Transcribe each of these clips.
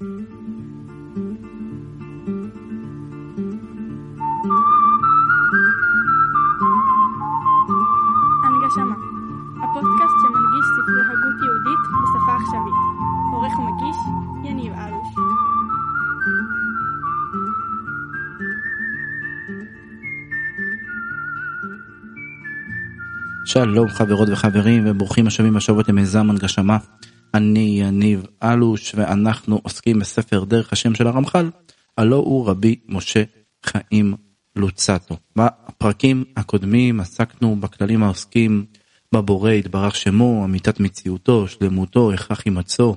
הנגשמה, הפודקאסט שמנגיש ספרי הגות יהודית בשפה עכשווית. עורך ומגיש, יניב אלוש. שלום חברות וחברים וברוכים השבים השבועות למיזם הנגשמה. אני יניב אלוש ואנחנו עוסקים בספר דרך השם של הרמח"ל, הלא הוא רבי משה חיים לוצטו. בפרקים הקודמים עסקנו בכללים העוסקים בבורא יתברך שמו, אמיתת מציאותו, שלמותו, הכרח הימצאו,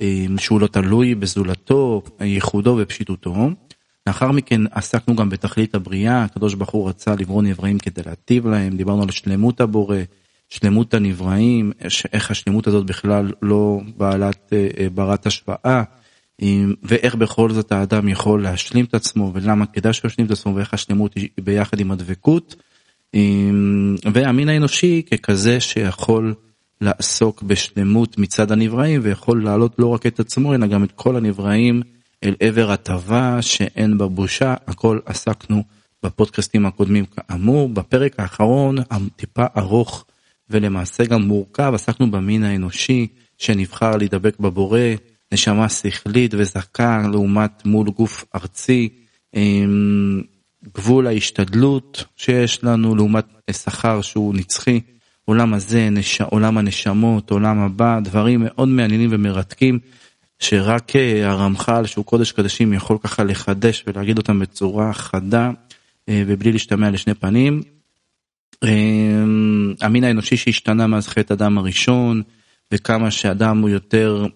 אה, שהוא לא תלוי בזולתו, ייחודו ופשיטותו. לאחר מכן עסקנו גם בתכלית הבריאה, הקדוש ברוך הוא רצה לברוא נבראים כדי להטיב להם, דיברנו על שלמות הבורא, שלמות הנבראים, איך השלמות הזאת בכלל לא בעלת אה, אה, ברת השפעה, ואיך בכל זאת האדם יכול להשלים את עצמו ולמה כדאי שהוא ישלים את עצמו ואיך השלמות היא ביחד עם הדבקות. והמין האנושי ככזה שיכול לעסוק בשלמות מצד הנבראים ויכול להעלות לא רק את עצמו אלא גם את כל הנבראים אל עבר הטבה שאין בה בושה, הכל עסקנו בפודקאסטים הקודמים כאמור. בפרק האחרון, הטיפה ארוך ולמעשה גם מורכב, עסקנו במין האנושי שנבחר להידבק בבורא, נשמה שכלית וזכה לעומת מול גוף ארצי, גבול ההשתדלות שיש לנו לעומת שכר שהוא נצחי, עולם הזה, נש... עולם הנשמות, עולם הבא, דברים מאוד מעניינים ומרתקים. שרק אה, הרמח"ל שהוא קודש קדשים יכול ככה לחדש ולהגיד אותם בצורה חדה אה, ובלי להשתמע לשני פנים. אה, המין האנושי שהשתנה מאז חטא אדם הראשון וכמה שאדם הוא יותר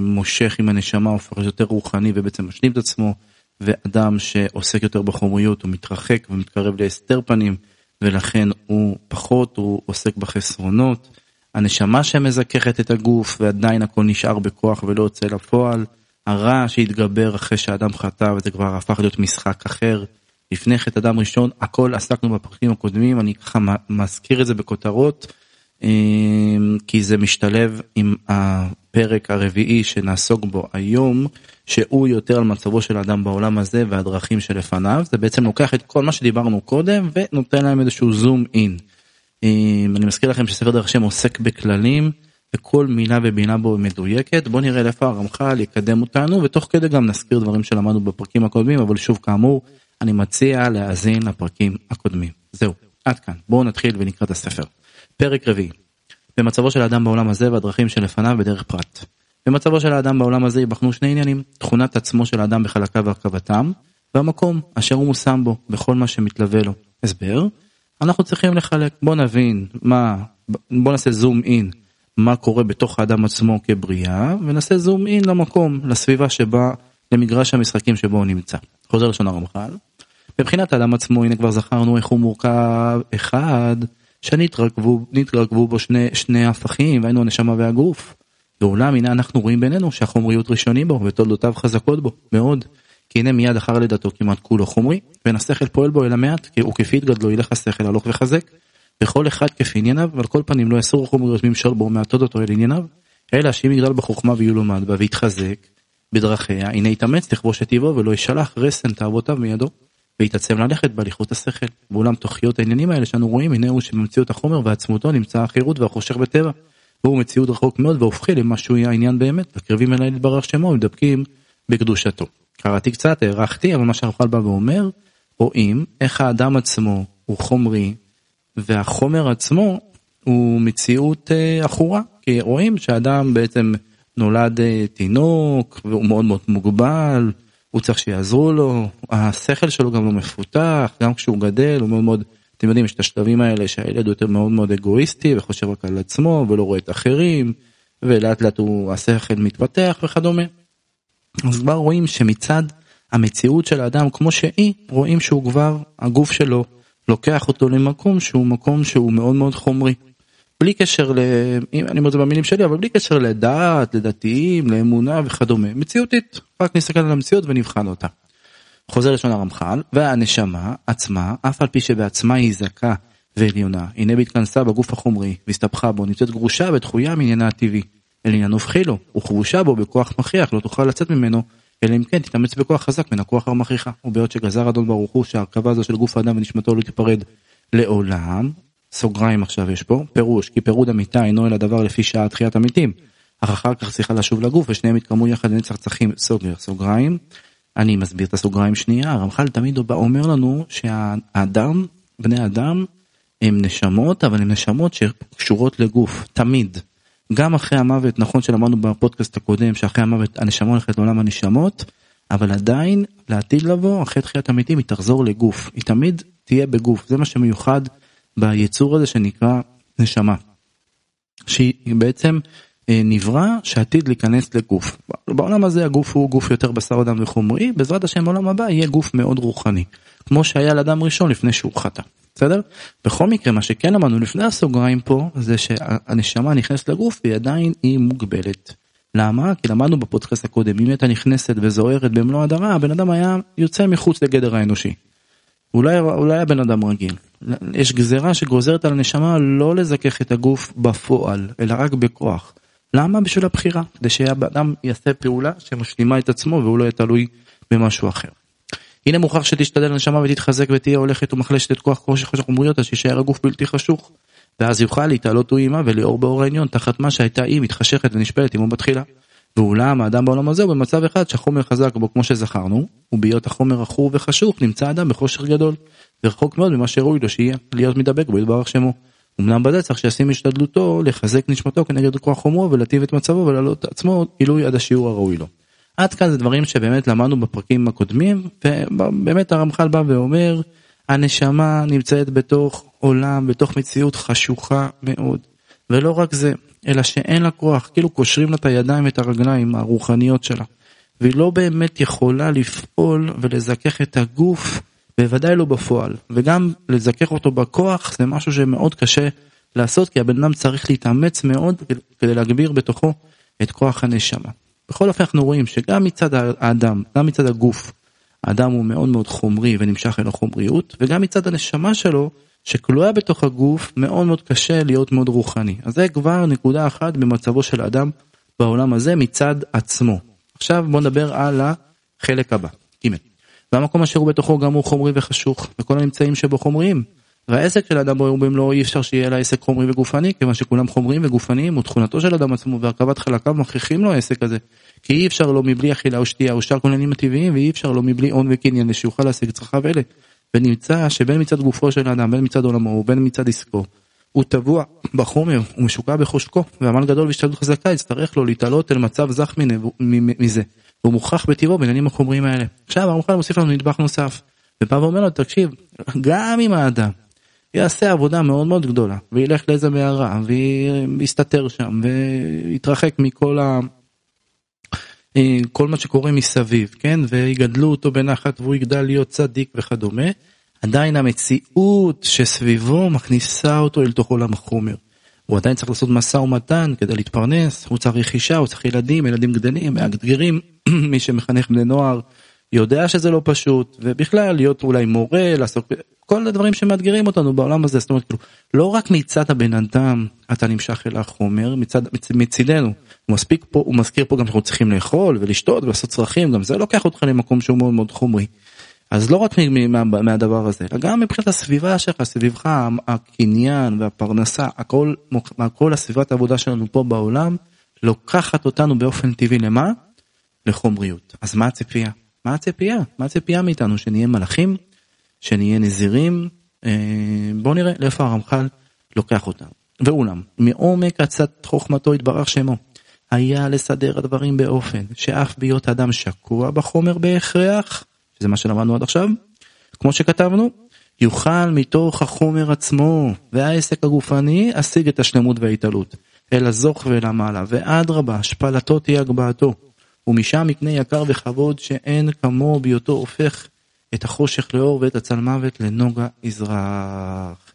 מושך עם הנשמה הופך יותר רוחני ובעצם משלים את עצמו ואדם שעוסק יותר בחומריות הוא מתרחק ומתקרב להסתר פנים ולכן הוא פחות הוא עוסק בחסרונות. הנשמה שמזככת את הגוף ועדיין הכל נשאר בכוח ולא יוצא לפועל, הרע שהתגבר אחרי שאדם חטא וזה כבר הפך להיות משחק אחר. לפני חטא אדם ראשון הכל עסקנו בפרקים הקודמים אני ככה מזכיר את זה בכותרות אמ, כי זה משתלב עם הפרק הרביעי שנעסוק בו היום שהוא יותר על מצבו של האדם בעולם הזה והדרכים שלפניו זה בעצם לוקח את כל מה שדיברנו קודם ונותן להם איזשהו זום אין. אני מזכיר לכם שספר דרך השם עוסק בכללים וכל מילה ובינה בו מדויקת בוא נראה איפה הרמח"ל יקדם אותנו ותוך כדי גם נזכיר דברים שלמדנו בפרקים הקודמים אבל שוב כאמור אני מציע להאזין לפרקים הקודמים זהו עד כאן בואו נתחיל ונקרא את הספר. פרק רביעי במצבו של האדם בעולם הזה והדרכים שלפניו בדרך פרט. במצבו של האדם בעולם הזה ייבחנו שני עניינים תכונת עצמו של האדם בחלקיו והרכבתם והמקום אשר הוא מושם בו בכל מה שמתלווה לו. הסבר אנחנו צריכים לחלק בוא נבין מה בוא נעשה זום אין מה קורה בתוך האדם עצמו כבריאה ונעשה זום אין למקום לסביבה שבה למגרש המשחקים שבו הוא נמצא. חוזר לשון הרמח"ל. מבחינת האדם עצמו הנה כבר זכרנו איך הוא מורכב אחד שנתרכבו בו שני שני הפכים והיינו הנשמה והגוף. ואולם הנה אנחנו רואים בינינו שהחומריות ראשונים בו ותולדותיו חזקות בו מאוד. כי הנה מיד אחר לידתו כמעט כולו חומרי, ואין השכל פועל בו אלא מעט, כי הוא כפי התגדלו ילך השכל הלוך וחזק, וכל אחד כפי ענייניו, ועל כל פנים לא יסור חומריות ממשול בו מעטות אותו אל ענייניו, אלא שאם יגדל בחוכמה ויולומד בה ויתחזק בדרכיה, הנה יתאמץ לכבוש את טיבו ולא ישלח רסן תאוותיו מידו, ויתעצם ללכת בהליכות השכל. ואולם תוכיות העניינים האלה שאנו רואים, הנה הוא שבמציאות החומר ועצמותו נמצא החירות והחושך בטבע. והוא מציאות רחוק מאוד והופכי למה שהוא יהיה העניין באמת, וקרבים אליי להתברך שמו ומדבקים בקדושתו. קראתי קצת, הערכתי, אבל מה שהרמח"ל בא ואומר, רואים איך האדם עצמו הוא חומרי, והחומר עצמו הוא מציאות אה, עכורה, כי רואים שהאדם בעצם נולד אה, תינוק, והוא מאוד מאוד מוגבל, הוא צריך שיעזרו לו, השכל שלו גם לא מפותח, גם כשהוא גדל הוא מאוד מאוד, אתם יודעים, יש את השלבים האלה שהילד הוא יותר מאוד מאוד אגואיסטי וחושב רק על עצמו ולא רואה את האחרים, ולאט לאט הוא, השכל מתפתח וכדומה. אז כבר רואים שמצד המציאות של האדם כמו שהיא, רואים שהוא כבר, הגוף שלו לוקח אותו למקום שהוא מקום שהוא מאוד מאוד חומרי. בלי קשר ל... אני אומר את זה במילים שלי, אבל בלי קשר לדעת, לדתיים, לאמונה וכדומה. מציאותית, רק נסתכל על המציאות ונבחן אותה. חוזר לשון הרמח"ל, והנשמה עצמה, אף על פי שבעצמה היא זכה ועליונה, הנה בהתכנסה בגוף החומרי, והסתבכה בו, נמצאת גרושה ודחויה מעניינה הטבעי. אלא עניין הופכי לו, וכבושה בו בכוח מכריח, לא תוכל לצאת ממנו, אלא אם כן תתאמץ בכוח חזק מן הכוח המכריחה. ובעוד שגזר אדון ברוך הוא שההרכבה הזו של גוף האדם ונשמתו לא תיפרד לעולם, סוגריים עכשיו יש פה, פירוש, כי פירוד המיטה אינו אלא דבר לפי שעה תחיית המתים. אך אחר כך צריכה לשוב לגוף ושניהם יתקרמו יחד לנצח צחים סוגר סוגריים. אני מסביר את הסוגריים שנייה, הרמח"ל תמיד אומר לנו שהאדם, בני אדם, הם נשמות, אבל הם נשמות שקשורות לגוף, תמיד. גם אחרי המוות, נכון שלמדנו בפודקאסט הקודם שאחרי המוות הנשמה הולכת לעולם הנשמות, אבל עדיין לעתיד לבוא, אחרי תחיית המתים היא תחזור לגוף, היא תמיד תהיה בגוף, זה מה שמיוחד ביצור הזה שנקרא נשמה. שהיא בעצם אה, נברא שעתיד להיכנס לגוף. בעולם הזה הגוף הוא גוף יותר בשר אדם וחומרי, בעזרת השם בעולם הבא יהיה גוף מאוד רוחני, כמו שהיה לאדם ראשון לפני שהוא חטא. בסדר? בכל מקרה מה שכן אמרנו לפני הסוגריים פה זה שהנשמה נכנסת לגוף והיא עדיין היא מוגבלת. למה? כי למדנו בפודקאסט הקודם אם הייתה נכנסת וזוהרת במלוא הדרה הבן אדם היה יוצא מחוץ לגדר האנושי. אולי אולי היה בן אדם רגיל. יש גזירה שגוזרת על הנשמה לא לזכך את הגוף בפועל אלא רק בכוח. למה? בשביל הבחירה כדי שהאדם יעשה פעולה שמשלימה את עצמו והוא לא יהיה תלוי במשהו אחר. הנה מוכרח שתשתדל לנשמה ותתחזק ותהיה הולכת ומחלשת את כוח חושך החומריות אז שישאר הגוף בלתי חשוך. ואז יוכל להתעלות הוא עימה ולאור באור העליון תחת מה שהייתה היא מתחשכת ונשפלת עמו בתחילה. ואולם האדם בעולם הזה הוא במצב אחד שהחומר חזק בו כמו שזכרנו ובהיות החומר עכור וחשוך נמצא אדם בחושך גדול ורחוק מאוד ממה שראוי לו שיהיה להיות מדבק בו יתברך שמו. אמנם בזה צריך שישים השתדלותו לחזק נשמתו כנגד כוח חומרו ולהטיב את מצבו ולהעלות עצמו עילוי עד השיעור הראוי לו. עד כאן זה דברים שבאמת למדנו בפרקים הקודמים ובאמת הרמח"ל בא ואומר הנשמה נמצאת בתוך עולם בתוך מציאות חשוכה מאוד ולא רק זה אלא שאין לה כוח כאילו קושרים לה את הידיים ואת הרגליים הרוחניות שלה והיא לא באמת יכולה לפעול ולזכך את הגוף בוודאי לא בפועל וגם לזכך אותו בכוח זה משהו שמאוד קשה לעשות כי הבן אדם צריך להתאמץ מאוד כדי להגביר בתוכו את כוח הנשמה. בכל אופן אנחנו רואים שגם מצד האדם, גם מצד הגוף, האדם הוא מאוד מאוד חומרי ונמשך אל החומריות, וגם מצד הנשמה שלו, שכלואה בתוך הגוף, מאוד מאוד קשה להיות מאוד רוחני. אז זה כבר נקודה אחת במצבו של האדם בעולם הזה מצד עצמו. עכשיו בוא נדבר על החלק הבא, ג' והמקום אשר הוא בתוכו גם הוא חומרי וחשוך, וכל הנמצאים שבו חומריים. והעסק של אדם בו במלואו אי אפשר שיהיה לה עסק חומרי וגופני כיוון שכולם חומריים וגופניים ותכונתו של אדם עצמו והרכבת חלקיו מכריחים לו העסק הזה. כי אי אפשר לו מבלי אכילה או שתייה או שאר כל העניינים הטבעיים ואי אפשר לו מבלי הון וקניין לשיוכל להשיג צרכיו אלה. ונמצא שבין מצד גופו של האדם בין מצד עולמו ובין מצד עסקו הוא טבוע בחומר הוא משוקע בחושקו ועמל גדול והשתדלות חזקה יצטרך לו להתעלות אל מצב זך מזה. והוא מוכרח בטבעו בעניינים החומריים האלה. עכשיו הרמח"ל מוסיף לנו נדבך נוסף. ובא ואומר לו תקשיב גם אם האדם יעשה עבודה מאוד מאוד גדולה וילך לאיזה מערה ויסתתר שם ויתרחק מכל ה... אה, כל מה שקורה מסביב כן ויגדלו אותו בנחת והוא יגדל להיות צדיק וכדומה עדיין המציאות שסביבו מכניסה אותו אל תוך עולם החומר. הוא עדיין צריך לעשות משא ומתן כדי להתפרנס הוא צריך אישה הוא צריך ילדים ילדים גדלים מאתגרים מי שמחנך בני נוער יודע שזה לא פשוט ובכלל להיות אולי מורה לעסוק כל הדברים שמאתגרים אותנו בעולם הזה זאת אומרת כאילו לא רק מצד הבן אדם אתה נמשך אל החומר מצד מצידנו הוא מספיק פה הוא מזכיר פה גם שאנחנו צריכים לאכול ולשתות ולעשות צרכים גם זה לוקח אותך למקום שהוא מאוד מאוד חומרי. אז לא רק מה, מהדבר הזה אלא גם מבחינת הסביבה שלך סביבך הקניין והפרנסה הכל הכל הסביבת העבודה שלנו פה בעולם לוקחת אותנו באופן טבעי למה? לחומריות אז מה הציפייה? מה הציפייה? מה הציפייה מאיתנו שנהיה מלאכים שנהיה נזירים, אה, בואו נראה לאיפה הרמח"ל לוקח אותם. ואולם, מעומק עצת חוכמתו יתברך שמו, היה לסדר הדברים באופן שאף בהיות אדם שקוע בחומר בהכרח, שזה מה שלמדנו עד עכשיו, כמו שכתבנו, יוכל מתוך החומר עצמו והעסק הגופני אשיג את השלמות וההתעלות, אל הזוך ואל המעלה, ואדרבה, השפלתו תהיה הגבהתו, ומשם יקנה יקר וכבוד שאין כמוהו בהיותו הופך את החושך לאור ואת הצלמוות לנוגה יזרח.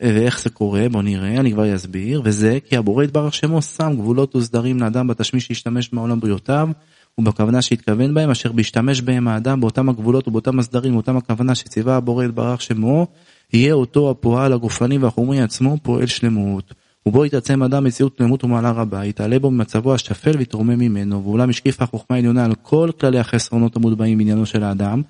ואיך זה קורה? בוא נראה, אני כבר אסביר. וזה כי הבורא יתברך שמו שם גבולות וסדרים לאדם בתשמיש שישתמש מעולם בריאותיו ובכוונה שהתכוון בהם אשר בהשתמש בהם האדם באותם הגבולות ובאותם הסדרים באותם הכוונה שציווה הבורא יתברך שמו יהיה אותו הפועל הגופני והחומרי עצמו פועל שלמות. ובו יתעצם אדם מציאות שלמות ומעלה רבה, יתעלה בו ממצבו השפל ויתרומם ממנו, ואולם השקיפה החוכמה העליונה על כל כללי החסרונות המוטבעים בעניינו של האדם,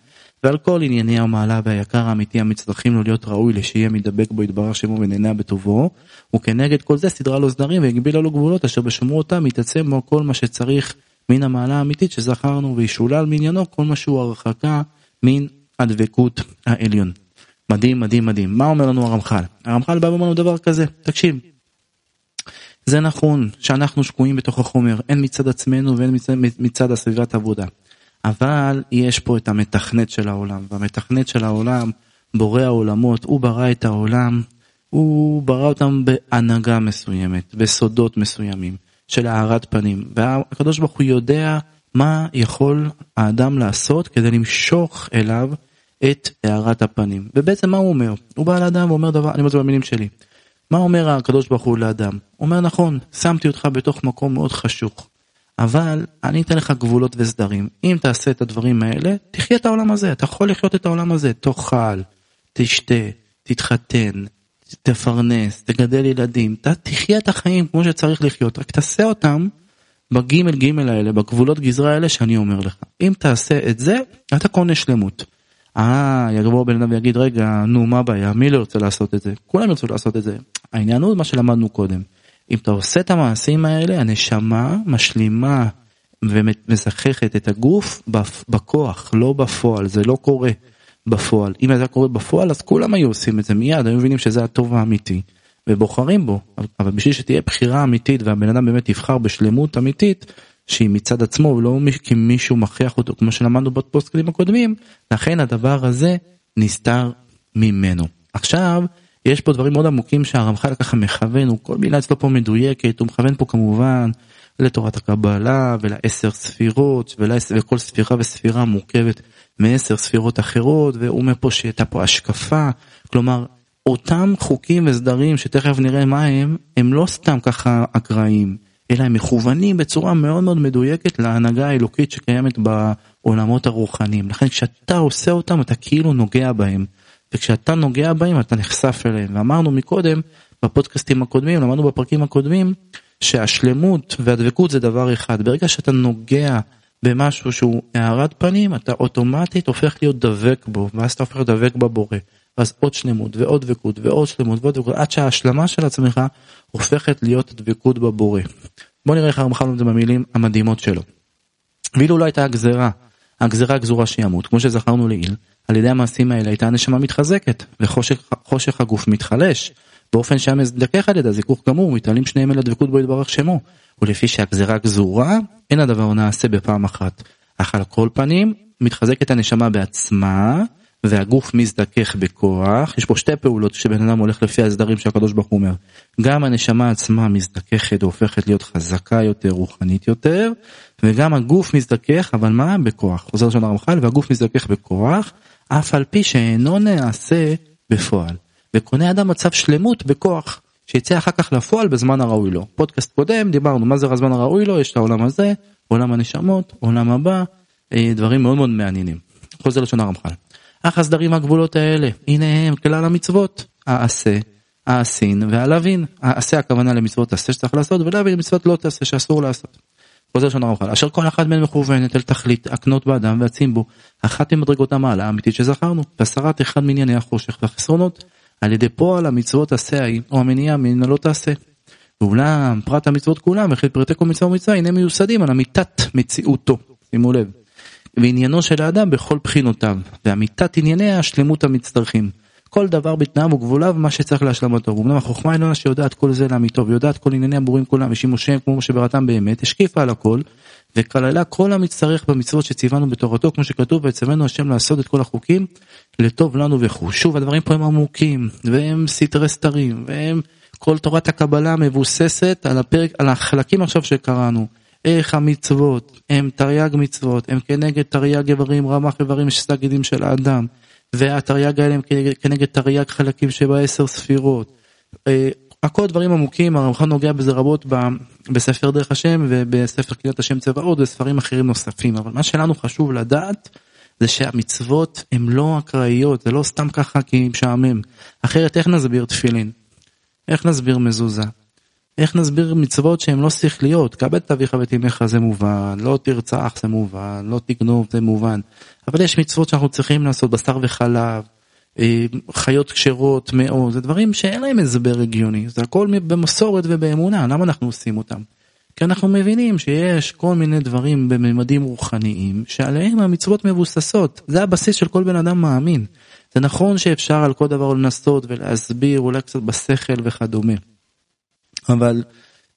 ועל כל ענייני המעלה והיקר האמיתי המצטרכים לו להיות ראוי לשיהיה מדבק בו יתברך שמו ונהנה בטובו, וכנגד כל זה סדרה לו סדרים והגבילה לו גבולות אשר בשומרותם יתעצם בו כל מה שצריך מן המעלה האמיתית שזכרנו וישולל מעניינו כל מה שהוא הרחקה מן הדבקות העליון. מדהים מדהים מדהים. מה אומר לנו הרמח"ל? הרמח"ל בא ואומר לנו דבר כזה, תקשיב. זה נכון שאנחנו שקועים בתוך החומר, הן מצד עצמנו והן מצד, מצד הסביבת עבודה. אבל יש פה את המתכנת של העולם, והמתכנת של העולם, בורא העולמות, הוא ברא את העולם, הוא ברא אותם בהנהגה מסוימת, בסודות מסוימים, של הארת פנים, והקדוש ברוך הוא יודע מה יכול האדם לעשות כדי למשוך אליו את הארת הפנים. ובעצם מה הוא אומר? הוא בא לאדם ואומר דבר, אני אומר את זה במילים שלי. מה אומר הקדוש ברוך הוא לאדם? הוא אומר נכון, שמתי אותך בתוך מקום מאוד חשוך. אבל אני אתן לך גבולות וסדרים. אם תעשה את הדברים האלה, תחיה את העולם הזה. אתה יכול לחיות את העולם הזה. תאכל, תשתה, תתחתן, תפרנס, תגדל ילדים. תחיה את החיים כמו שצריך לחיות. רק תעשה אותם בגימל גימל האלה, בגבולות גזרה האלה שאני אומר לך. אם תעשה את זה, אתה קונה שלמות. אה, יבוא בן אדם ויגיד, רגע, נו, מה הבעיה? מי לא ירצה לעשות את זה? כולם ירצו לעשות את זה. העניין הוא מה שלמדנו קודם. אם אתה עושה את המעשים האלה, הנשמה משלימה ומזככת את הגוף בכוח, לא בפועל, זה לא קורה בפועל. אם זה קורה בפועל, אז כולם היו עושים את זה מיד, היו מבינים שזה הטוב האמיתי, ובוחרים בו. אבל בשביל שתהיה בחירה אמיתית והבן אדם באמת יבחר בשלמות אמיתית, שהיא מצד עצמו ולא כי מישהו מכריח אותו, כמו שלמדנו בפוסטקלים הקודמים, לכן הדבר הזה נסתר ממנו. עכשיו, יש פה דברים מאוד עמוקים שהרמח"ל ככה מכוון, הוא כל מילה אצלו פה מדויקת, הוא מכוון פה כמובן לתורת הקבלה ולעשר ספירות ולעשר, וכל ספירה וספירה מורכבת מעשר ספירות אחרות והוא אומר פה שהייתה פה השקפה, כלומר אותם חוקים וסדרים שתכף נראה מה הם, הם לא סתם ככה אקראיים, אלא הם מכוונים בצורה מאוד מאוד מדויקת להנהגה האלוקית שקיימת בעולמות הרוחניים. לכן כשאתה עושה אותם אתה כאילו נוגע בהם. וכשאתה נוגע בהם אתה נחשף אליהם ואמרנו מקודם בפודקאסטים הקודמים למדנו בפרקים הקודמים שהשלמות והדבקות זה דבר אחד ברגע שאתה נוגע במשהו שהוא הארת פנים אתה אוטומטית הופך להיות דבק בו ואז אתה הופך להיות דבק בבורא אז עוד שלמות ועוד דבקות ועוד שלמות ועוד דבקות עד שההשלמה של עצמך הופכת להיות דבקות בבורא. בוא נראה איך הרמח"ל את זה במילים המדהימות שלו. ואילו לא הייתה הגזרה הגזרה הגזורה שימות כמו שזכרנו לעיל על ידי המעשים האלה הייתה הנשמה מתחזקת וחושך הגוף מתחלש באופן שהיה מזדכך על ידי הזיכוך גמור מתעלים שניהם אל הדבקות בו יתברך שמו. ולפי שהגזרה גזורה אין הדבר נעשה בפעם אחת. אך על כל פנים מתחזקת הנשמה בעצמה והגוף מזדכך בכוח. יש פה שתי פעולות שבן אדם הולך לפי הסדרים שהקדוש ברוך הוא אומר. גם הנשמה עצמה מזדככת והופכת להיות חזקה יותר רוחנית יותר וגם הגוף מזדכך אבל מה? בכוח. חוזר לשון הרמח"ל והגוף מזדכך בכוח אף על פי שאינו נעשה בפועל. וקונה אדם מצב שלמות בכוח, שיצא אחר כך לפועל בזמן הראוי לו. פודקאסט קודם דיברנו מה זה הזמן הראוי לו, יש את העולם הזה, עולם הנשמות, עולם הבא, אה, דברים מאוד מאוד מעניינים. חוזר לשון הרמח"ל. אך הסדרים הגבולות האלה, הנה הם כלל המצוות, העשה, העשין והלווין. העשה הכוונה למצוות עשה שצריך לעשות, ולהבין מצוות לא תעשה שאסור לעשות. חוזר לשון הרמח"ל, אשר כל אחת מהן מכוונת אל תכלית הקנות באדם והצים בו, אחת ממדרגות המעלה האמיתית שזכרנו, והסרת אחד מענייני החושך והחסרונות, על ידי פועל המצוות עשה ההיא, או המניעה מן הלא תעשה. ואולם פרט המצוות כולם וכי פרטי כל מצווה ומצווה הנה מיוסדים על אמיתת מציאותו, שימו לב. ועניינו של האדם בכל בחינותיו, ואמיתת ענייניה השלמות המצטרכים. כל דבר בתנאיו וגבוליו מה שצריך להשלמתו. ואומנם החוכמה העליונה שיודעת כל זה לאמיתו ויודעת כל ענייני הבורים כולם ושימושיהם כמו שבראתם באמת השקיפה על הכל וכללה כל המצטרך במצוות שציוונו בתורתו כמו שכתוב ויצוונו השם לעשות את כל החוקים לטוב לנו וכו'. שוב הדברים פה הם עמוקים והם סתרי סתרים והם כל תורת הקבלה מבוססת על הפרק על החלקים עכשיו שקראנו. איך המצוות הם תרי"ג מצוות הם כנגד תרי"ג איברים רמ"ח איברים שסגידים של האדם. והתרי"ג האלה הם כנגד תרי"ג חלקים שבעשר ספירות. הכל דברים עמוקים, הרמח"ל נוגע בזה רבות בספר דרך השם ובספר קריאת השם צבאות וספרים אחרים נוספים, אבל מה שלנו חשוב לדעת זה שהמצוות הן לא אקראיות, זה לא סתם ככה כי משעמם. אחרת איך נסביר תפילין? איך נסביר מזוזה? איך נסביר מצוות שהן לא שכליות? כבד את אביך ואת אמך זה מובן, לא תרצח זה מובן, לא תגנוב זה מובן, אבל יש מצוות שאנחנו צריכים לעשות, בשר וחלב, חיות כשרות מאוד, זה דברים שאין להם הסבר הגיוני, זה הכל במסורת ובאמונה, למה אנחנו עושים אותם? כי אנחנו מבינים שיש כל מיני דברים בממדים רוחניים שעליהם המצוות מבוססות, זה הבסיס של כל בן אדם מאמין. זה נכון שאפשר על כל דבר לנסות ולהסביר אולי קצת בשכל וכדומה. אבל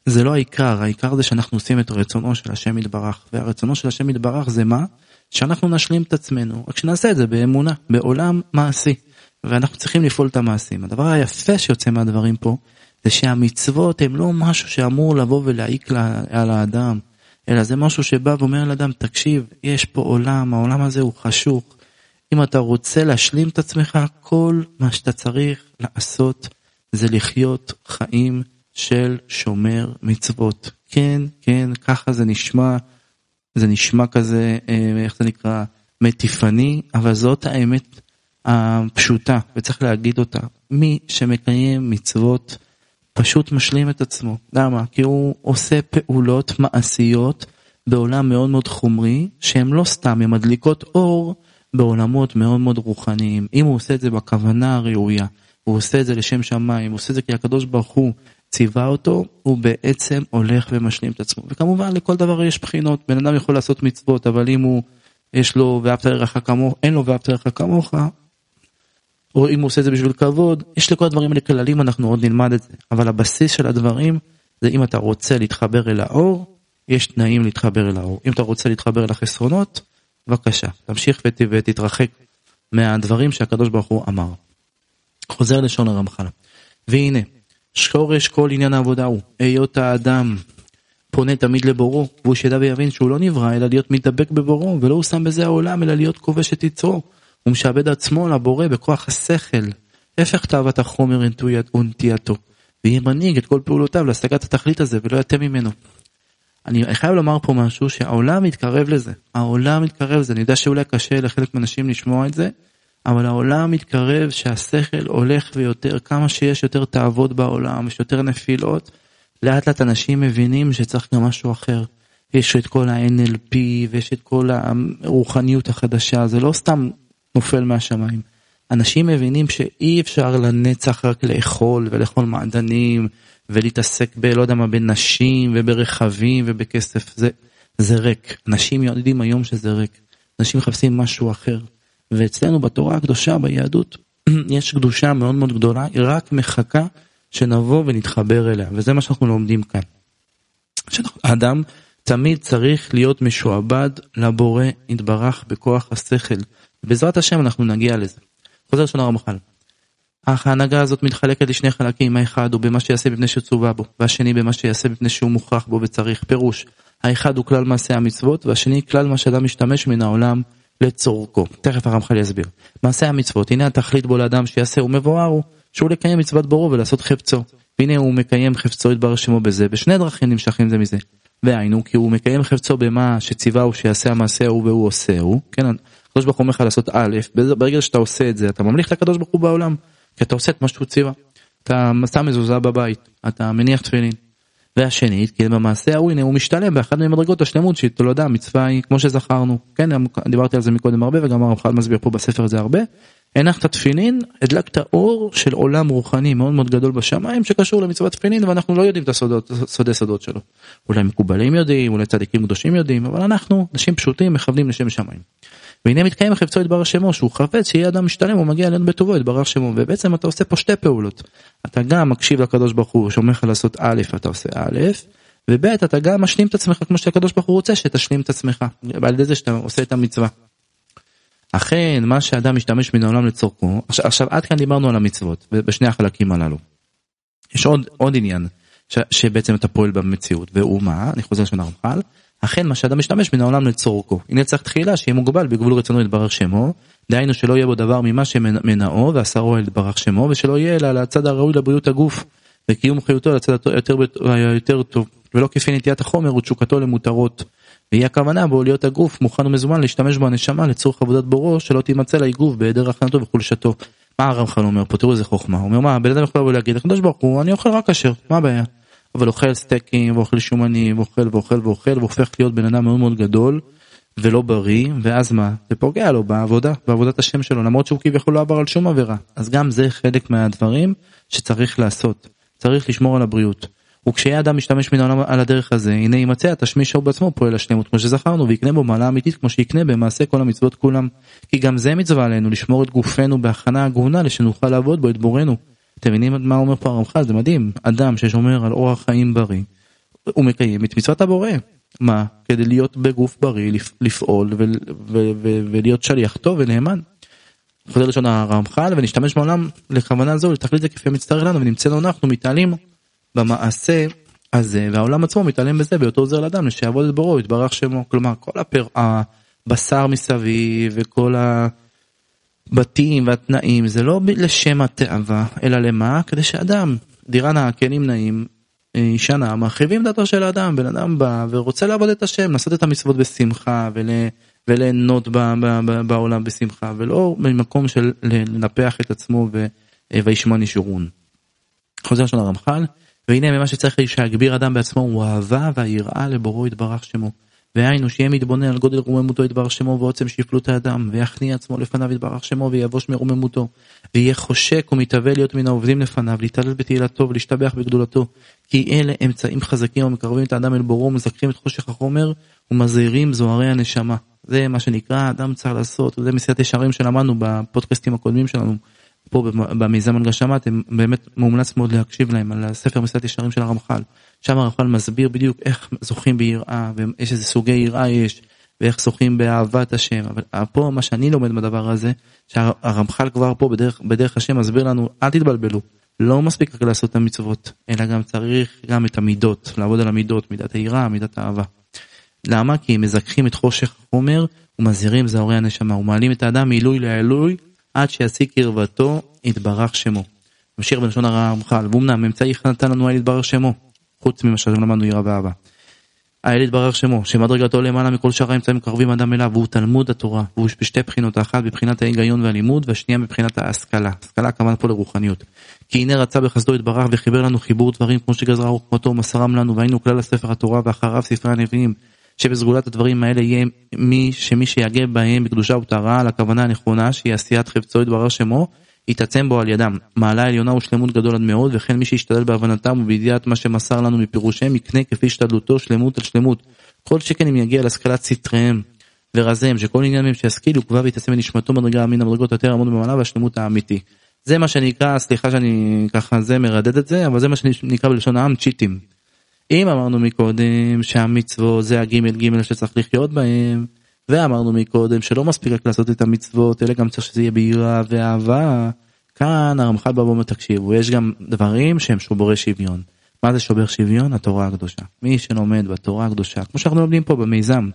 זה לא העיקר, העיקר זה שאנחנו עושים את רצונו של השם יתברך, והרצונו של השם יתברך זה מה? שאנחנו נשלים את עצמנו, רק שנעשה את זה באמונה, בעולם מעשי, ואנחנו צריכים לפעול את המעשים. הדבר היפה שיוצא מהדברים פה, זה שהמצוות הם לא משהו שאמור לבוא ולהעיק על האדם, אלא זה משהו שבא ואומר לאדם, תקשיב, יש פה עולם, העולם הזה הוא חשוך. אם אתה רוצה להשלים את עצמך, כל מה שאתה צריך לעשות זה לחיות חיים של שומר מצוות. כן, כן, ככה זה נשמע, זה נשמע כזה, אה, איך זה נקרא, מטיפני, אבל זאת האמת הפשוטה, וצריך להגיד אותה. מי שמקיים מצוות פשוט משלים את עצמו. למה? כי הוא עושה פעולות מעשיות בעולם מאוד מאוד חומרי, שהן לא סתם, הן מדליקות אור בעולמות מאוד מאוד רוחניים. אם הוא עושה את זה בכוונה הראויה, הוא עושה את זה לשם שמיים, הוא עושה את זה כי הקדוש ברוך הוא ציווה אותו, הוא בעצם הולך ומשלים את עצמו. וכמובן לכל דבר יש בחינות, בן אדם יכול לעשות מצוות, אבל אם הוא, יש לו ואהבת לרעך כמוך, אין לו ואהבת לרעך כמוך, או אם הוא עושה את זה בשביל כבוד, יש לכל הדברים האלה כללים, אנחנו עוד נלמד את זה. אבל הבסיס של הדברים זה אם אתה רוצה להתחבר אל האור, יש תנאים להתחבר אל האור. אם אתה רוצה להתחבר אל החסרונות, בבקשה, תמשיך ות, ותתרחק מהדברים שהקדוש ברוך הוא אמר. חוזר לשון הרמח"ל. והנה, שורש כל עניין העבודה הוא, היות האדם פונה תמיד לבורו, והוא שידע ויבין שהוא לא נברא, אלא להיות מתדבק בבורו, ולא הוא שם בזה העולם, אלא להיות כובש את יצרו. הוא משעבד עצמו לבורא בכוח השכל, הפך תאוות החומר ונטייתו, ויהיה מנהיג את כל פעולותיו להשגת התכלית הזה ולא יתה ממנו. אני חייב לומר פה משהו שהעולם מתקרב לזה, העולם מתקרב לזה, אני יודע שאולי קשה לחלק מהאנשים לשמוע את זה, אבל העולם מתקרב שהשכל הולך ויותר, כמה שיש יותר תאוות בעולם, יש יותר נפילות, לאט לאט אנשים מבינים שצריך גם משהו אחר. יש את כל ה-NLP ויש את כל הרוחניות החדשה, זה לא סתם נופל מהשמיים. אנשים מבינים שאי אפשר לנצח רק לאכול ולאכול מעדנים ולהתעסק ב... לא יודע מה, בנשים וברכבים ובכסף, זה, זה ריק. אנשים יודעים היום שזה ריק. אנשים מחפשים משהו אחר. ואצלנו בתורה הקדושה, ביהדות, יש קדושה מאוד מאוד גדולה, היא רק מחכה שנבוא ונתחבר אליה, וזה מה שאנחנו לומדים כאן. האדם תמיד צריך להיות משועבד לבורא יתברך בכוח השכל. בעזרת השם אנחנו נגיע לזה. חוזר לשון הרמח"ל. אך ההנהגה הזאת מתחלקת לשני חלקים, האחד הוא במה שיעשה מפני שצווה בו, והשני במה שיעשה מפני שהוא מוכרח בו וצריך. פירוש, האחד הוא כלל מעשה המצוות, והשני כלל מה שאדם משתמש מן העולם לצורכו. תכף הרמח"ל יסביר. מעשה המצוות, הנה התכלית בו לאדם שיעשה ומבואר הוא, שהוא לקיים מצוות בורו ולעשות חפצו. והנה הוא מקיים חפצו יתברר שמו בזה, בשני דרכים נמשכים זה מזה. והיינו, כי הוא מקיים חפצו במה שציווהו שיעשה המעשה ההוא והוא עושהו, כן, הקדוש ברוך הוא אומר לך לעשות א', ברגע שאתה עושה את זה אתה ממליך לקדוש ברוך הוא בעולם, כי אתה עושה את מה שהוא ציווה. אתה שם מזוזה בבית, אתה מניח תפילין. והשנית, כי במעשה ההוא הנה הוא משתלם באחת ממדרגות השלמות שהיא תולדה המצווה היא כמו שזכרנו. כן, דיברתי על זה מקודם הרבה וגם הרב חד מסביר פה בספר הזה הרבה. הנחת תפילין, הדלקת אור של עולם רוחני מאוד מאוד גדול בשמיים שקשור למצוות תפילין ואנחנו לא יודעים את הסודות, סודי סודות שלו. אולי מקובלים יודעים, אולי צדיקים קדושים יודעים, אבל אנחנו, אנשים פשוטים, מכוונים לשם שמיים. והנה מתקיים חפצו יתברך שמו שהוא חפץ שיהיה אדם משתלם הוא מגיע אלינו בטובו יתברך שמו ובעצם אתה עושה פה שתי פעולות. אתה גם מקשיב לקדוש ברוך הוא שאומר לך לעשות א' אתה עושה א' וב' אתה גם משלים את עצמך כמו שהקדוש ברוך הוא רוצה שתשלים את עצמך על ידי זה שאתה עושה את המצווה. אכן מה שאדם משתמש מן העולם לצורכו עכשיו, עכשיו עד כאן דיברנו על המצוות בשני החלקים הללו. יש עוד עוד עניין ש, שבעצם אתה פועל במציאות והוא מה אני חוזר לשון הרמח"ל אכן מה שאדם משתמש מן העולם לצורכו. הנה צריך תחילה שיהיה מוגבל בגבול רצונו יתברך שמו, דהיינו שלא יהיה בו דבר ממה שמנעו ועשרו יתברך שמו, ושלא יהיה אלא לצד הראוי לבריאות הגוף, וקיום חיותו לצד היותר, היותר טוב, ולא כפי נטיית החומר ותשוקתו למותרות. והיא הכוונה בו להיות הגוף מוכן ומזומן להשתמש בו הנשמה לצורך עבודת בורו שלא תימצא לה עיגוב בהיעדר הכנתו וחולשתו. מה הרמח"ל אומר פה תראו איזה חוכמה הוא אומר מה בן אדם יכול לבוא להגיד הקדוש ברוך הוא אני אוכל רק כשר מה הבעיה אבל אוכל סטייקים ואוכל שומנים ואוכל ואוכל ואוכל והופך להיות בן אדם מאוד מאוד גדול ולא בריא ואז מה זה פוגע לו בעבודה בעבודת השם שלו למרות שהוא כביכול לא עבר על שום עבירה אז גם זה חלק מהדברים שצריך לעשות צריך לשמור על הבריאות. וכשיהיה אדם משתמש מן העולם על הדרך הזה הנה יימצא התשמיש שהוא בעצמו פועל השלמות כמו שזכרנו ויקנה בו מעלה אמיתית כמו שיקנה במעשה כל המצוות כולם כי גם זה מצווה עלינו לשמור את גופנו בהכנה הגונה לשנוכל לעבוד בו את בורנו. אתם מבינים מה אומר פה הרמח"ל? זה מדהים. אדם ששומר על אורח חיים בריא הוא מקיים את מצוות הבורא. מה? כדי להיות בגוף בריא לפעול ולהיות שליח טוב ונאמן. חוזר לשון הרמח"ל ונשתמש בעולם לכוונה זו לתכלית זה כפי המצטרך לנו ונמצא לו אנחנו מתעלים במעשה הזה. והעולם עצמו מתעלם בזה בהיותו עוזר לאדם שיעבוד את בוראו יתברך שמו. כלומר כל הפר... הבשר מסביב וכל הבתים והתנאים זה לא לשם התאווה אלא למה כדי שאדם דירה נאה כלים נעים אישה נאה מרחיבים דעתו של האדם בן אדם בא ורוצה לעבוד את השם לעשות את המצוות בשמחה ול... וליהנות בעולם בשמחה ולא במקום של לנפח את עצמו וישמע נשורון. חוזר של הרמח"ל והנה ממה שצריך שיגביר אדם בעצמו הוא אהבה והיראה לבוראו יתברך שמו. והיינו שיהיה מתבונן על גודל רוממותו יתברך שמו ועוצם שפלות האדם ויכניע עצמו לפניו יתברך שמו ויבוש מרוממותו. ויהיה חושק ומתהווה להיות מן העובדים לפניו להתעלל בתהילתו ולהשתבח בגדולתו. כי אלה אמצעים חזקים המקרבים את האדם אל בוראו ומזכרים את חושך החומר ומזהירים זוהרי הנשמה. זה מה שנקרא אדם צריך לעשות זה מסיעת ישרים שלמדנו בפודקאסטים הקודמים שלנו פה במיזם הנגשמה אתם באמת מומלץ מאוד להקשיב להם על הספר מסילת ישרים של הרמח"ל. שם הרמח"ל מסביר בדיוק איך זוכים ביראה ויש איזה סוגי יראה יש ואיך זוכים באהבת השם אבל פה מה שאני לומד בדבר הזה שהרמח"ל כבר פה בדרך בדרך השם מסביר לנו אל תתבלבלו לא מספיק רק לעשות את המצוות אלא גם צריך גם את המידות לעבוד על המידות מידת היראה מידת האהבה. למה כי הם מזכחים את חושך החומר ומזהירים זהורי הנשמה ומעלים את האדם מעילוי לעילוי עד שישיג קרבתו יתברך שמו. ממשיך בלשון הרמח"ל ואומנם אמצעי נתן לנו האל יתברך שמו חוץ ממה שלמדנו יראה ואהבה. האל יתברך שמו שמדרגתו למעלה מכל שאר האמצעים מקרבים אדם אליו והוא תלמוד התורה והוא בשתי בחינות האחת בבחינת ההיגיון והלימוד והשנייה מבחינת ההשכלה השכלה כמובן פה לרוחניות. כי הנה רצה בחסדו יתברך וחיבר לנו חיבור דברים כמו שגזרה רוחמתו ומסרם לנו והיינו כלל הספר התורה ואחריו ספרי הנביאים שבסגולת הדברים האלה יהיה מי שמי שיגה בהם בקדושה וטהרה על הכוונה הנכונה שהיא עשיית חפצו יתברר שמו יתעצם בו על ידם מעלה עליונה ושלמות גדול עד מאוד וכן מי שישתדל בהבנתם ובידיעת מה שמסר לנו מפירושיהם יקנה כפי השתדלותו שלמות על שלמות כל שכן אם יגיע להשכלת סתריהם ורזיהם שכל עניין מהם שישכילו כבר ויתעצם בנשמתו מדרגה מן המדרגות יותר עמוד במעלה והשלמות האמיתי. זה מה שנקרא סליחה שאני ככה זה מרדד את זה אבל זה מה שנקרא בלשון העם צ'יטים. אם אמרנו מקודם שהמצוות זה הגימל גימל שצריך לחיות בהם ואמרנו מקודם שלא מספיק רק לעשות את המצוות אלא גם צריך שזה יהיה ביראה ואהבה כאן הרמח"ל בא ואומר תקשיבו יש גם דברים שהם שוברי שוויון. מה זה שובר שוויון? התורה הקדושה. מי שלומד בתורה הקדושה כמו שאנחנו לומדים פה במיזם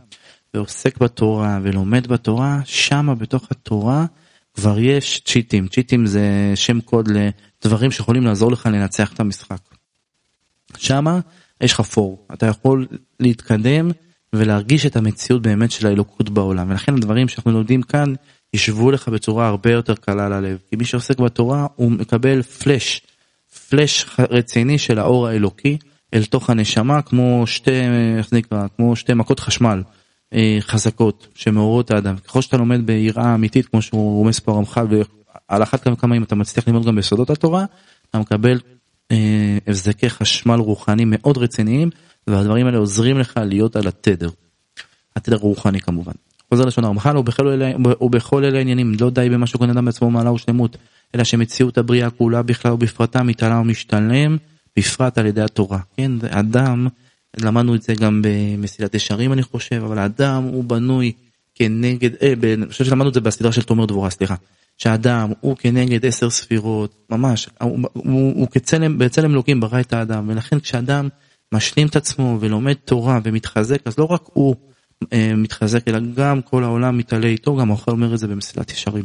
ועוסק בתורה ולומד בתורה שמה בתוך התורה כבר יש צ'יטים צ'יטים זה שם קוד לדברים שיכולים לעזור לך לנצח את המשחק. שמה יש לך פור, אתה יכול להתקדם ולהרגיש את המציאות באמת של האלוקות בעולם. ולכן הדברים שאנחנו לומדים כאן ישבו לך בצורה הרבה יותר קלה ללב כי מי שעוסק בתורה הוא מקבל פלאש, פלאש רציני של האור האלוקי אל תוך הנשמה כמו שתי, איך נקרא, כמו שתי מכות חשמל אה, חזקות שמעוררות האדם. ככל שאתה לומד ביראה אמיתית כמו שהוא רומס פה הרמח"ל ועל אחת כמה אם אתה מצליח ללמוד גם ביסודות התורה אתה מקבל הבזקי חשמל רוחני מאוד רציניים והדברים האלה עוזרים לך להיות על התדר. התדר רוחני כמובן. חוזר לשון הרמח"ל ובכל אלה העניינים לא די במה שקונה אדם בעצמו מעלה ושלמות אלא שמציאות הבריאה כולה בכלל ובפרטה מתעלה ומשתלם בפרט על ידי התורה. כן אדם למדנו את זה גם במסילת ישרים אני חושב אבל האדם הוא בנוי כנגד אה, אני חושב שלמדנו את זה בסדרה של תומר דבורה סליחה שהאדם הוא כנגד עשר ספירות, ממש, הוא, הוא, הוא כצלם, בצלם אלוקים ברא את האדם, ולכן כשאדם משלים את עצמו ולומד תורה ומתחזק, אז לא רק הוא אה, מתחזק, אלא גם כל העולם מתעלה איתו, גם האוכל אומר את זה במסילת ישרים.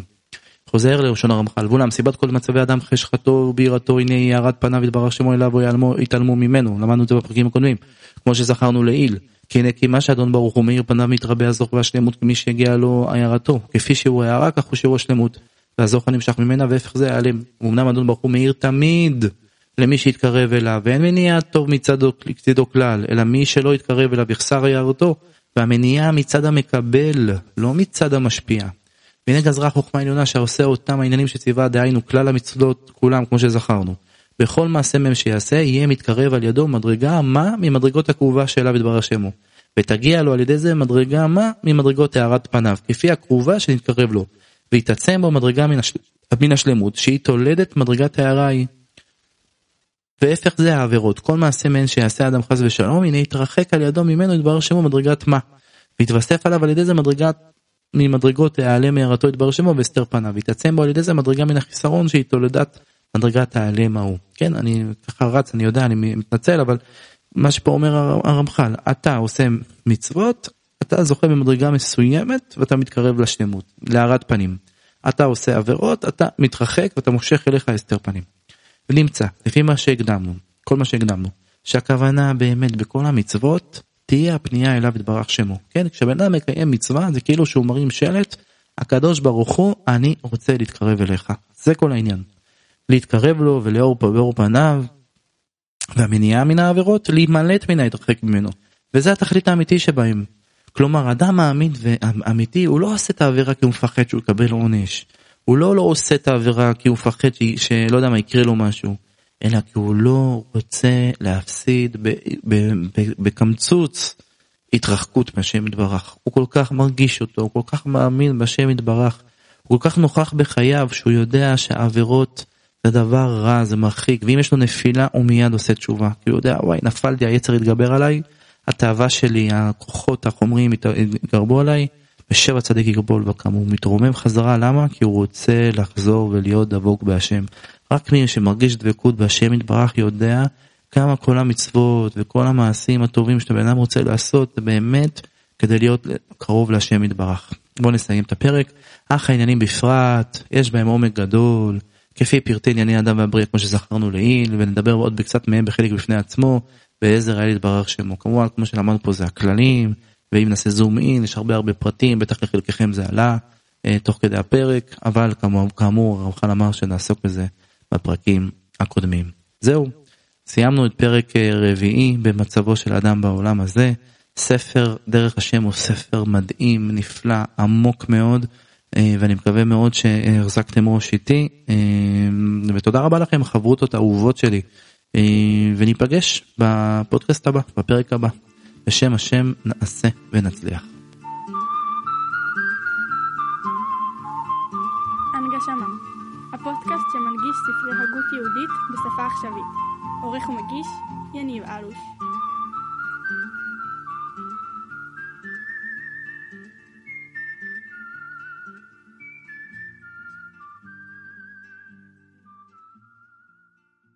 חוזר לראשון הרמח"ל, ואולם סיבת כל מצבי אדם חשכתו ובירתו הנה יערת פניו יתברך שמו אליו או יתעלמו ממנו, למדנו את זה בפרקים הקודמים, כמו שזכרנו לעיל. כי הנה כי מה שאדון ברוך הוא מאיר פניו מתרבה הזוך והשלמות כמי שהגיע לו הערתו, כפי שהוא הערה כך הוא שהוא השלמות. והזוכר נמשך ממנה והפך זה ייעלם. אמנם אדון ברוך הוא מאיר תמיד למי שיתקרב אליו, ואין מניעה טוב מצדו, מצדו כלל, אלא מי שלא יתקרב אליו יחסר יערתו, והמניעה מצד המקבל, לא מצד המשפיע. והנה גזרה חוכמה עליונה שעושה אותם העניינים שציווה דהיינו כלל המצוות כולם כמו שזכרנו. בכל מעשה מהם שיעשה יהיה מתקרב על ידו מדרגה מה ממדרגות הכרובה שאליו יתברר שמו. ותגיע לו על ידי זה מדרגה מה ממדרגות הארת פניו, כפי הכרובה שנתקרב לו. ויתעצם בו מדרגה מן, השל... מן השלמות שהיא תולדת מדרגת ההערה היא. והפך זה העבירות, כל מעשה מהן שיעשה אדם חס ושלום, הנה יתרחק על ידו ממנו יתברר שמו מדרגת מה. ויתווסף עליו על ידי זה מדרגת ממדרגות העלה מהרתו יתברר שמו והסתר פניו, ויתעצם בו על ידי זה מדרגה מן החיסרון שהיא תולדת מדרגת העלם ההוא. כן, אני ככה רץ, אני יודע, אני מתנצל, אבל מה שפה אומר הרמח"ל, אתה עושה מצוות, אתה זוכה במדרגה מסוימת ואתה מתקרב לשלמות, להארת פנים. אתה עושה עבירות, אתה מתרחק ואתה מושך אליך הסתר פנים. ונמצא, לפי מה שהקדמנו, כל מה שהקדמנו, שהכוונה באמת בכל המצוות תהיה הפנייה אליו יתברך שמו. כן, כשבן אדם מקיים מצווה זה כאילו שהוא מרים שלט, הקדוש ברוך הוא, אני רוצה להתקרב אליך. זה כל העניין. להתקרב לו ולאור פניו, והמניעה מן העבירות, להימלט מן ההתרחק ממנו. וזה התכלית האמיתי שבהם. כלומר, אדם מאמין ואמיתי, הוא לא עושה את העבירה כי הוא מפחד שהוא יקבל עונש. הוא לא לא עושה את העבירה כי הוא מפחד שלא יודע מה יקרה לו משהו, אלא כי הוא לא רוצה להפסיד בקמצוץ התרחקות מהשם יתברך. הוא כל כך מרגיש אותו, הוא כל כך מאמין בשם יתברך, הוא כל כך נוכח בחייו שהוא יודע שהעבירות זה דבר רע, זה מרחיק, ואם יש לו נפילה הוא מיד עושה תשובה, כי הוא יודע וואי נפלתי, היצר יתגבר עליי, התאווה שלי, הכוחות החומריים יתגרבו עליי, ושבע צדיק יגבול וקם, הוא מתרומם חזרה, למה? כי הוא רוצה לחזור ולהיות דבוק בהשם. רק מי שמרגיש דבקות בהשם יתברך יודע כמה כל המצוות וכל המעשים הטובים שאתה בן אדם רוצה לעשות, באמת כדי להיות קרוב להשם יתברך. בואו נסיים את הפרק. אך העניינים בפרט, יש בהם עומק גדול, כפי פרטי ענייני אדם והבריאה כמו שזכרנו לעיל, ונדבר עוד בקצת מהם בחלק בפני עצמו, ועזר היה להתברר שמו. כמובן, כמו שלמדנו פה זה הכללים, ואם נעשה זום אין, יש הרבה הרבה פרטים, בטח לחלקכם זה עלה אה, תוך כדי הפרק, אבל כאמור, כאמור הרמח"ל אמר שנעסוק בזה בפרקים הקודמים. זהו, סיימנו את פרק אה, רביעי במצבו של אדם בעולם הזה. ספר דרך השם הוא ספר מדהים, נפלא, עמוק מאוד, אה, ואני מקווה מאוד שהחזקתם ראש איתי, אה, ותודה רבה לכם, החברותות האהובות שלי, וניפגש בפודקאסט הבא, בפרק הבא. בשם השם נעשה ונצליח. הנגשמה, הפודקאסט שמנגיש ספרי הגות יהודית בשפה עכשווית. עורך ומגיש, יניב אלוש.